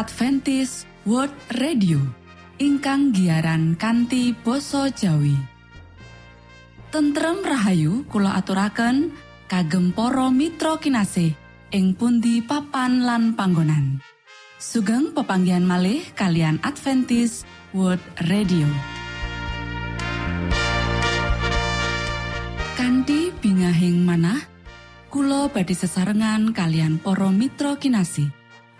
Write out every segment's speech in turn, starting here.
Adventis World Radio ingkang giaran kanti basa Jawi. Tentrem Rahayu Kulo aturaken kagem poro Mitra kinasih ing pundi papan lan panggonan. Sugeng pepanggian malih kalian Adventis World Radio. Kanti bingahing manah Kulo badi sesarengan kalian poro Mitra kinasih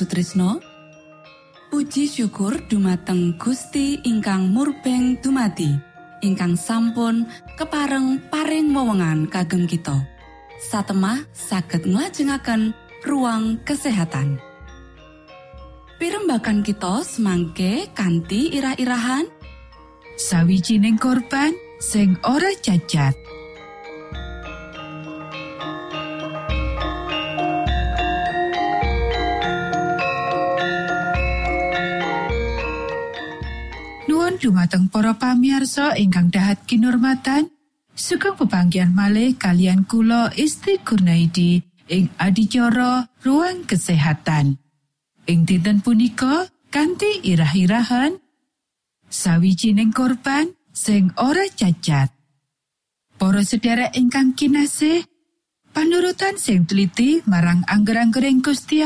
Sutrisno. Puji syukur dumateng Gusti ingkang murbeng dumati ingkang sampun kepareng paring wewenngan kagem kita. Satemah saged nglajengaken ruang kesehatan. Pirembakan kita semangke kanthi irah-irahan. Sawijining korban sing ora cacat dumateng para pamiarsa ingkang dahat kinormatan sugeng pepanggian malih kalian kula Isti Kurnaidi ing adicara ruang kesehatan. Ing dinten punika kanthi irah-irahan sawijining korban sing ora cacat. Para sedherek ingkang kinasih panurutan sing teliti marang angger-anggering Gusti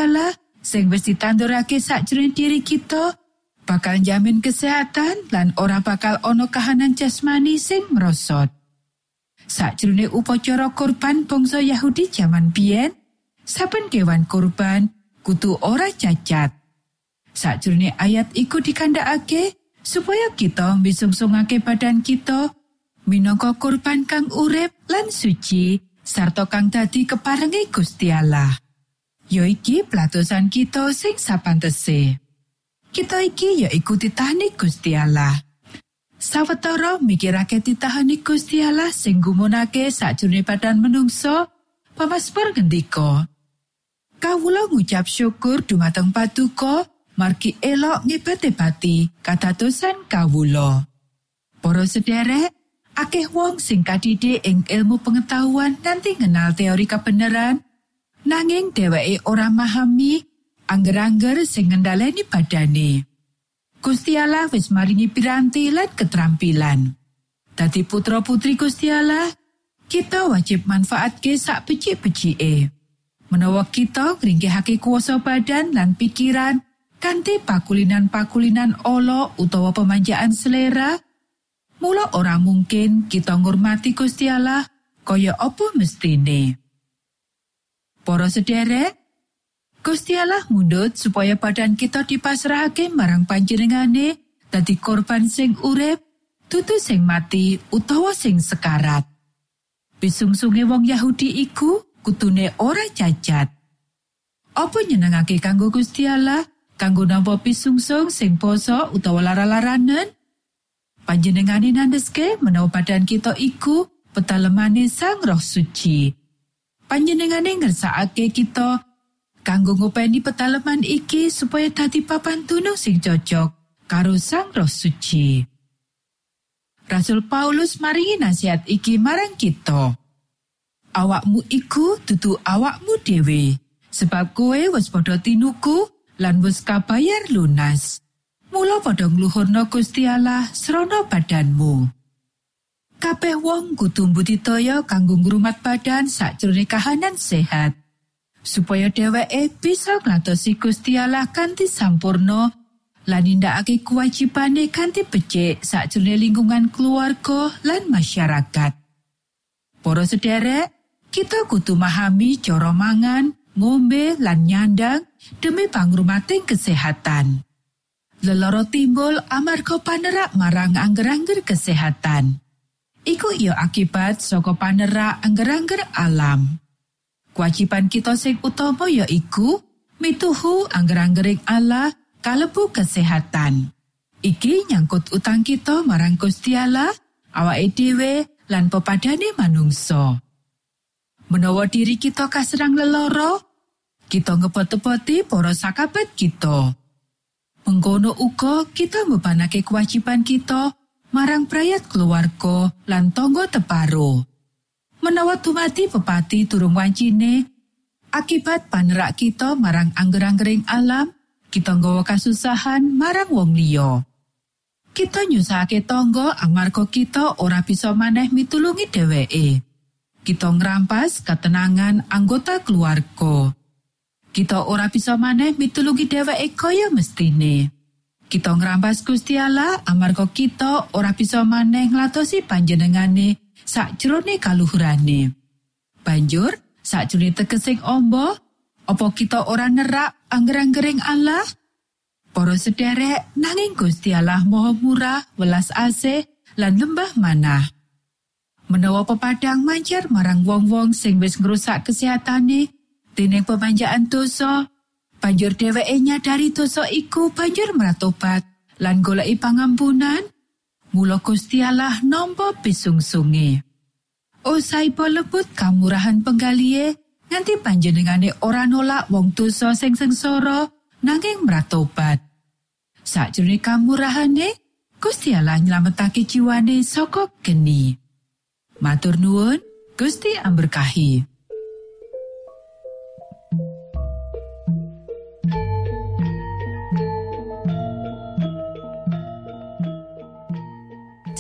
sing wis ditandurake sakjroning diri kita bakal jamin kesehatan lan ora bakal ono kahanan jasmani sing merosot. Sakjroning upacara kurban bangsa Yahudi jaman biyen, saben kewan kurban kudu ora cacat. Sakjroning ayat iku dikandakake supaya kita bisungsungake badan kita minangka kurban kang urip lan suci sarta kang dadi keparengi Gusti Allah. Yoiki pelatusan kita sing sapantese. Kita iki ya iku titahane Gusti Allah. Sawetara mikirake titahane Gusti Allah sing gumunake sakjroning badan menungso, pamaspur ngendika. Kawula ngucap syukur dumateng Patuko, margi elok ngibate pati katatosan kawula. Para sederek, akeh wong sing kadide ing ilmu pengetahuan nanti ngenal teori kebenaran, nanging dheweke ora memahami angger-angger sing ngendhaleni badane. Gusti Allah wis maringi piranti lan keterampilan. Dadi putra putri Gusti Allah, kita wajib manfaatke sak becik-becike. Menawa kita ngringkehake kuasa badan lan pikiran kanthi pakulinan-pakulinan olo utawa pemanjaan selera, mula ora mungkin kita ngurmati Gusti Allah kaya apa mestine. Para sederek, Gusti Allah mundut supaya badan kita dipasrahake marang panjenengane dadi korban sing urip, tutu sing mati utawa sing sekarat. Bisungsunge wong Yahudi iku kutune ora cacat. Apa nyenengake kanggo Gusti Allah kanggo nampa pisungsung sing poso utawa lara-laranen? Panjenengane nandeske menawa badan kita iku petalemane Sang Roh Suci. Panjenengane ngersakake kita kanggo ngopeni petaleman iki supaya dadi papan tunung sing cocok karo sang roh suci. Rasul Paulus maringi nasihat iki marang kita. Awakmu iku dudu awakmu dhewe, sebab kowe wis padha tinuku lan wis kabayar lunas. Mula padha ngluhurna Gusti Allah srana badanmu. Kabeh wong kudu mbudidaya kanggo ngrumat badan sakjroning kahanan sehat. Supaya dheweke bisa nglantosi Gusti Allah kanthi sampurno lan nindakake kewajibane kanthi becik sakjroning lingkungan keluarga lan masyarakat. Para sederek, kita kudu memahami cara mangan, ngombe lan nyandang demi pangrumating kesehatan. Leloro timbul amarga panerak marang angger-angger kesehatan. Iku iyo akibat saka panerak angger-angger alam. Kewajiban kita sing utama ya iku mituhu angger-anggering Allah kalebu kesehatan. Iki nyangkut utang kita marang Gusti Allah, awake dhewe lan pepadane manungsa. Menawa diri kita kaserang leloro, kita ngepot-poti para sakabat kita. Mengkono uga kita mbebanake kewajiban kita marang prayat keluarga lan tonggo teparo. Menawa dumati pepati durung wancine akibat panerak kita marang angger-anggering alam kita nggawa kasusahan marang wong liya. Kita nyusahake tangga amarga kita ora bisa maneh mitulungi dheweke. Kita ngrampas ketenangan anggota keluarga. Kita ora bisa maneh mitulungi dheweke kaya mestine. Kita ngrampas Gusti Allah amarga kita ora bisa maneh nglatosi panjenengane sakjroning kaluhurane. Banjur, sakjroning tegesing ombo, Apa kita ora nerak angger-anggering Allah? Para sederek, nanging Gusti Allah Maha Murah, welas asih lan lembah manah. Menawa pepadang manjar marang wong-wong sing wis ngrusak kesehatane dening pemanjaan dosa, banjur dheweke nyadari dosa iku banjur meratobat lan goleki pangampunan. Mula Gusti Allah nampa bisungsunge. Usai lebut kamurahan penggalihe nganti panjenengane ora nolak wong dosa sing sengsara nanging meratobat. Sakjroning kamurahane, Gusti Allah nyelametake jiwane saka geni. Matur nuwun, Gusti amberkahi.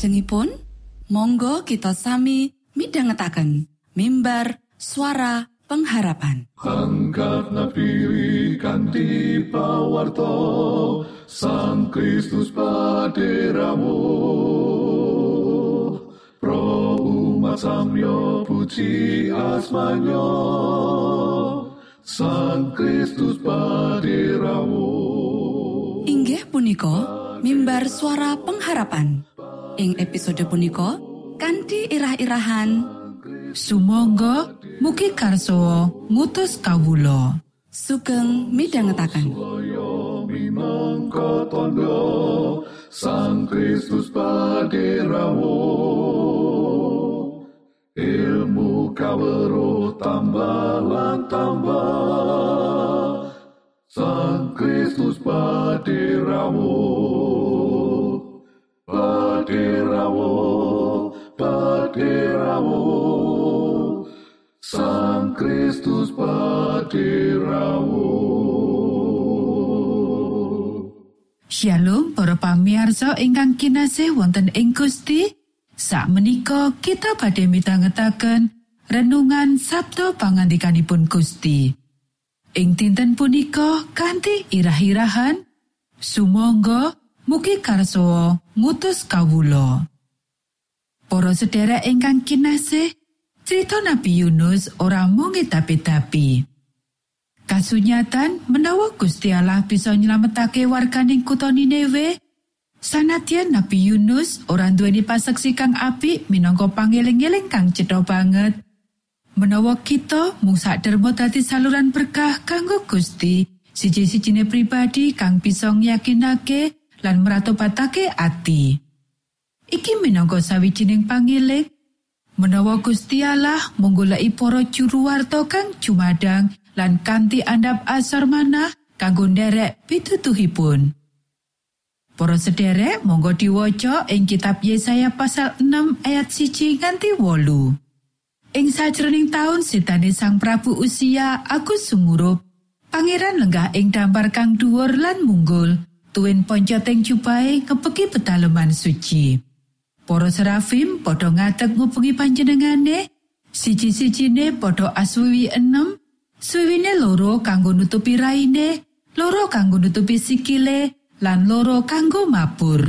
sak lajengipun Monggo kita sami midhangetaken mimbar suara pengharapan. Kanthi pawarto Sang Kristus paderamu. Pro umat samyo puji asmanyo Sang Kristus paderamu. Inggih punika mimbar suara pengharapan ing episode punika kanthi irah-irahan. Sumangga mugi karso ngutus kawulo sugeng minangka tondo Sang Kristus ilmu tambah. Tambah Sang Kristus paderamu paderamu Sang Kristus paderamu Shalom para pamiarsa ingkang kinasih wonten ing Gusti. Sakmenika kita badhe mitangetaken renungan Sabtu pangandikanipun Gusti. Ing dinten punika kanthi irah-irahan Sumangga mugi karso ngutus kawulo Para sedherek ingkang kinasih Cerita Nabi Yunus ora mung tapi-tapi. Kasunyatan menawa Gusti Allah bisa nyelametake warganing kutha Niniwe, sanadyan Nabi Yunus ora duweni paseksi kang apik minangka pangeling-eling kang cetha banget. Menawa kita mung sadhermo dadi saluran berkah kanggo Gusti, siji-sijine pribadi kang bisa yakinake lan meratobatake ati. Iki minangka sawijining pangiling menawa Gusti Allah menggoleki para juru warta kang jumadang lan kanthi andhap asor manah kanggo nderek pitutuhipun. Para sederek monggo diwaca ing kitab Yesaya pasal 6 ayat 1 nganti 8. Ing sajroning taun sitane Sang Prabu Usia aku sumurup, Pangeran lenggah ing dampar kang dhuwur lan munggul, tuwin poncoteng jubahe kepeki pedalaman suci. Para serafim padha ngadeg ngubengi panjenengane. Siji-sijine padha aswiwi enem, swiwine loro kanggo nutupi raine, loro kanggo nutupi sikile, lan loro kanggo mabur.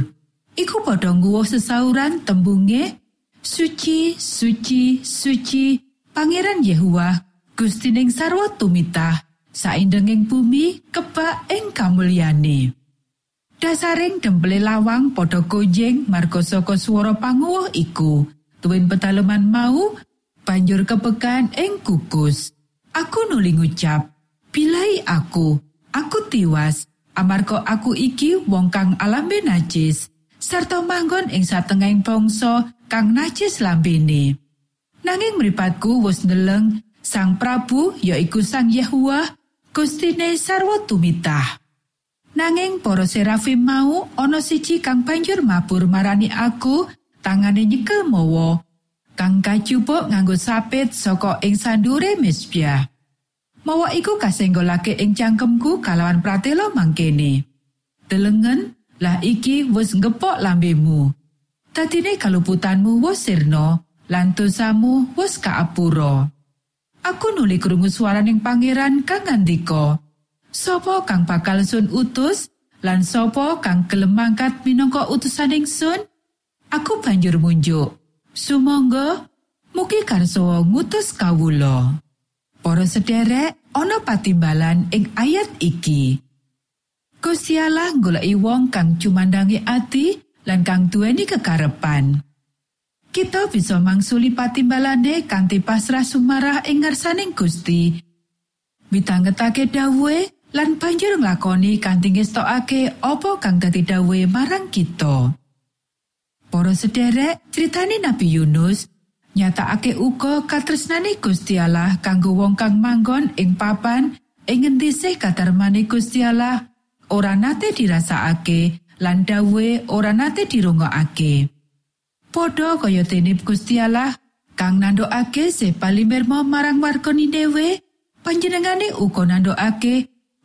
Iku padha nguwuh sesauran tembunge Suci, suci, suci, Pangeran Yehuwa, Gustining sarwa tumitah, saindenging bumi kebak ing kamulyane. Dasaring demple lawang padha gonjing marga saka swara panguwuh iku. Tuwin pedalaman mau banjur kepekan ing kukus. Aku nuli ngucap, "Bilai aku, aku tiwas, amarga aku iki wong kang alambe najis, sarta manggon ing satengahing bangsa kang najis lambene." Nanging mripatku wis ndeleng Sang Prabu yaiku Sang Yehuwa, Gustine sarwa tumitah. Nanging para serafim mau ana siji kang banjur mabur marani aku tangane nyekel mawa kang kajupuk nganggo sapit saka ing sandure mesbah. Mawa iku kasenggolake ing cangkemku kalawan pratela mangkene. Delengen lah iki wis ngepok lambemu. Dadine kaluputanmu wis sirna lan dosamu wis kaapura. Aku nuli krungu swaraning pangeran kang ngandika, Sopo kang bakal sun utus lan sopo kang gelem mangkat minangka utusaning sun? Aku banjur munjuk. Sumangga mugi karso ngutus kawulo. Para sederek ana patimbalan ing ayat iki. Gusti Allah goleki wong kang cumandangi ati lan kang duweni kekarepan. Kita bisa mangsuli patimbalane kanthi pasrah sumarah ing ngarsaning Gusti. Mitangetake dawuhe lan banjur nglakoni kanthi ngestokake apa kang dadi dawuhe marang kita. Para sederek, critane Nabi Yunus nyatakake uga katresnane Gusti Allah kanggo wong kang manggon ing papan ing ngendi sih kadarmane Gusti Allah ora nate dirasakake lan dawuhe ora nate dirungokake. Podho kaya dene Gusti Allah kang nandokake se palimirmo marang warga Niniwe, panjenengane uga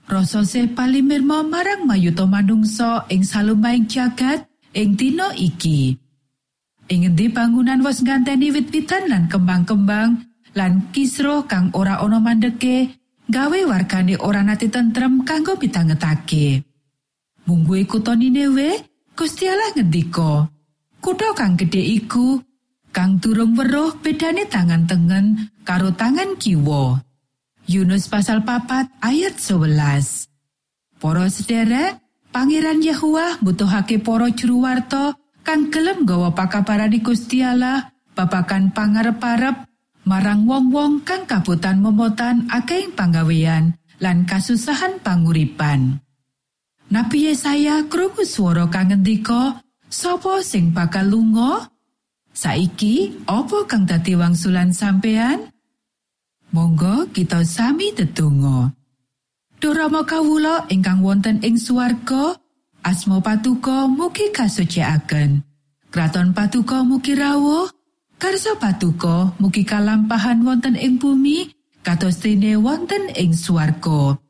rasa se palimirmo marang mayuta manungsa ing salumaing jagat ing dina iki. Ing endi bangunan wis nganteni wit-witan lan kembang-kembang lan kisro kang ora ana mandeke gawe wargane ora nate tentrem kanggo pitangetake. Mungguhe kutha Ninewe, Gusti Allah ngendika, "Kutha kang gedhe iku kang durung weruh bedane tangan tengen karo tangan kiwa." Yunus pasal papat ayat 11. Para sederek, Pangeran Yahua butuhake para juru warta kang gelem gawa pakabaran Gusti Allah babakan pangarep-arep marang wong-wong kang kabutan momotan akeh panggawean lan kasusahan panguripan. Nabi Yesaya krungu swara kang ngendika, "Sapa sing bakal lunga? Saiki apa kang dadi wangsulan sampean?" Kita sami tetunggo. Dorama kawula ingkang wonten ing swarga, asma patuko mugi kasucikaken. Kraton patuko mugi rawuh, karso patuko mugi kalampahan wonten ing bumi, kados dene wonten ing swarga.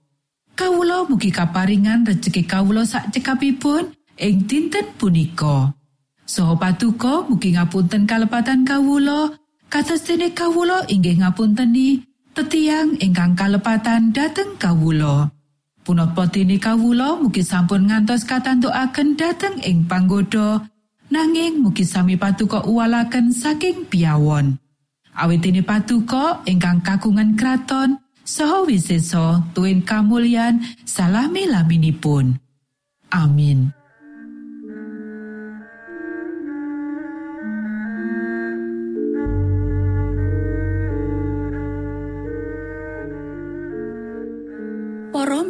Kawula mugi kaparingan rejeki kawula sak cekapipun ing dinten punika. Soho patuko mugi ngapunten kalepatan kawula, kados dene kawula inggih ngapunteni tetiang ingkang kalepatan kawulo. Punapa dene kawulo mugi sampun ngantos katantukaken dateng ing panggoda, nanging mugi sami patuko uwalaken saking piawon. Awit dene patuko ingkang kagungan kraton, saha wiseso tuwin kamulyan salami laminipun. Amin.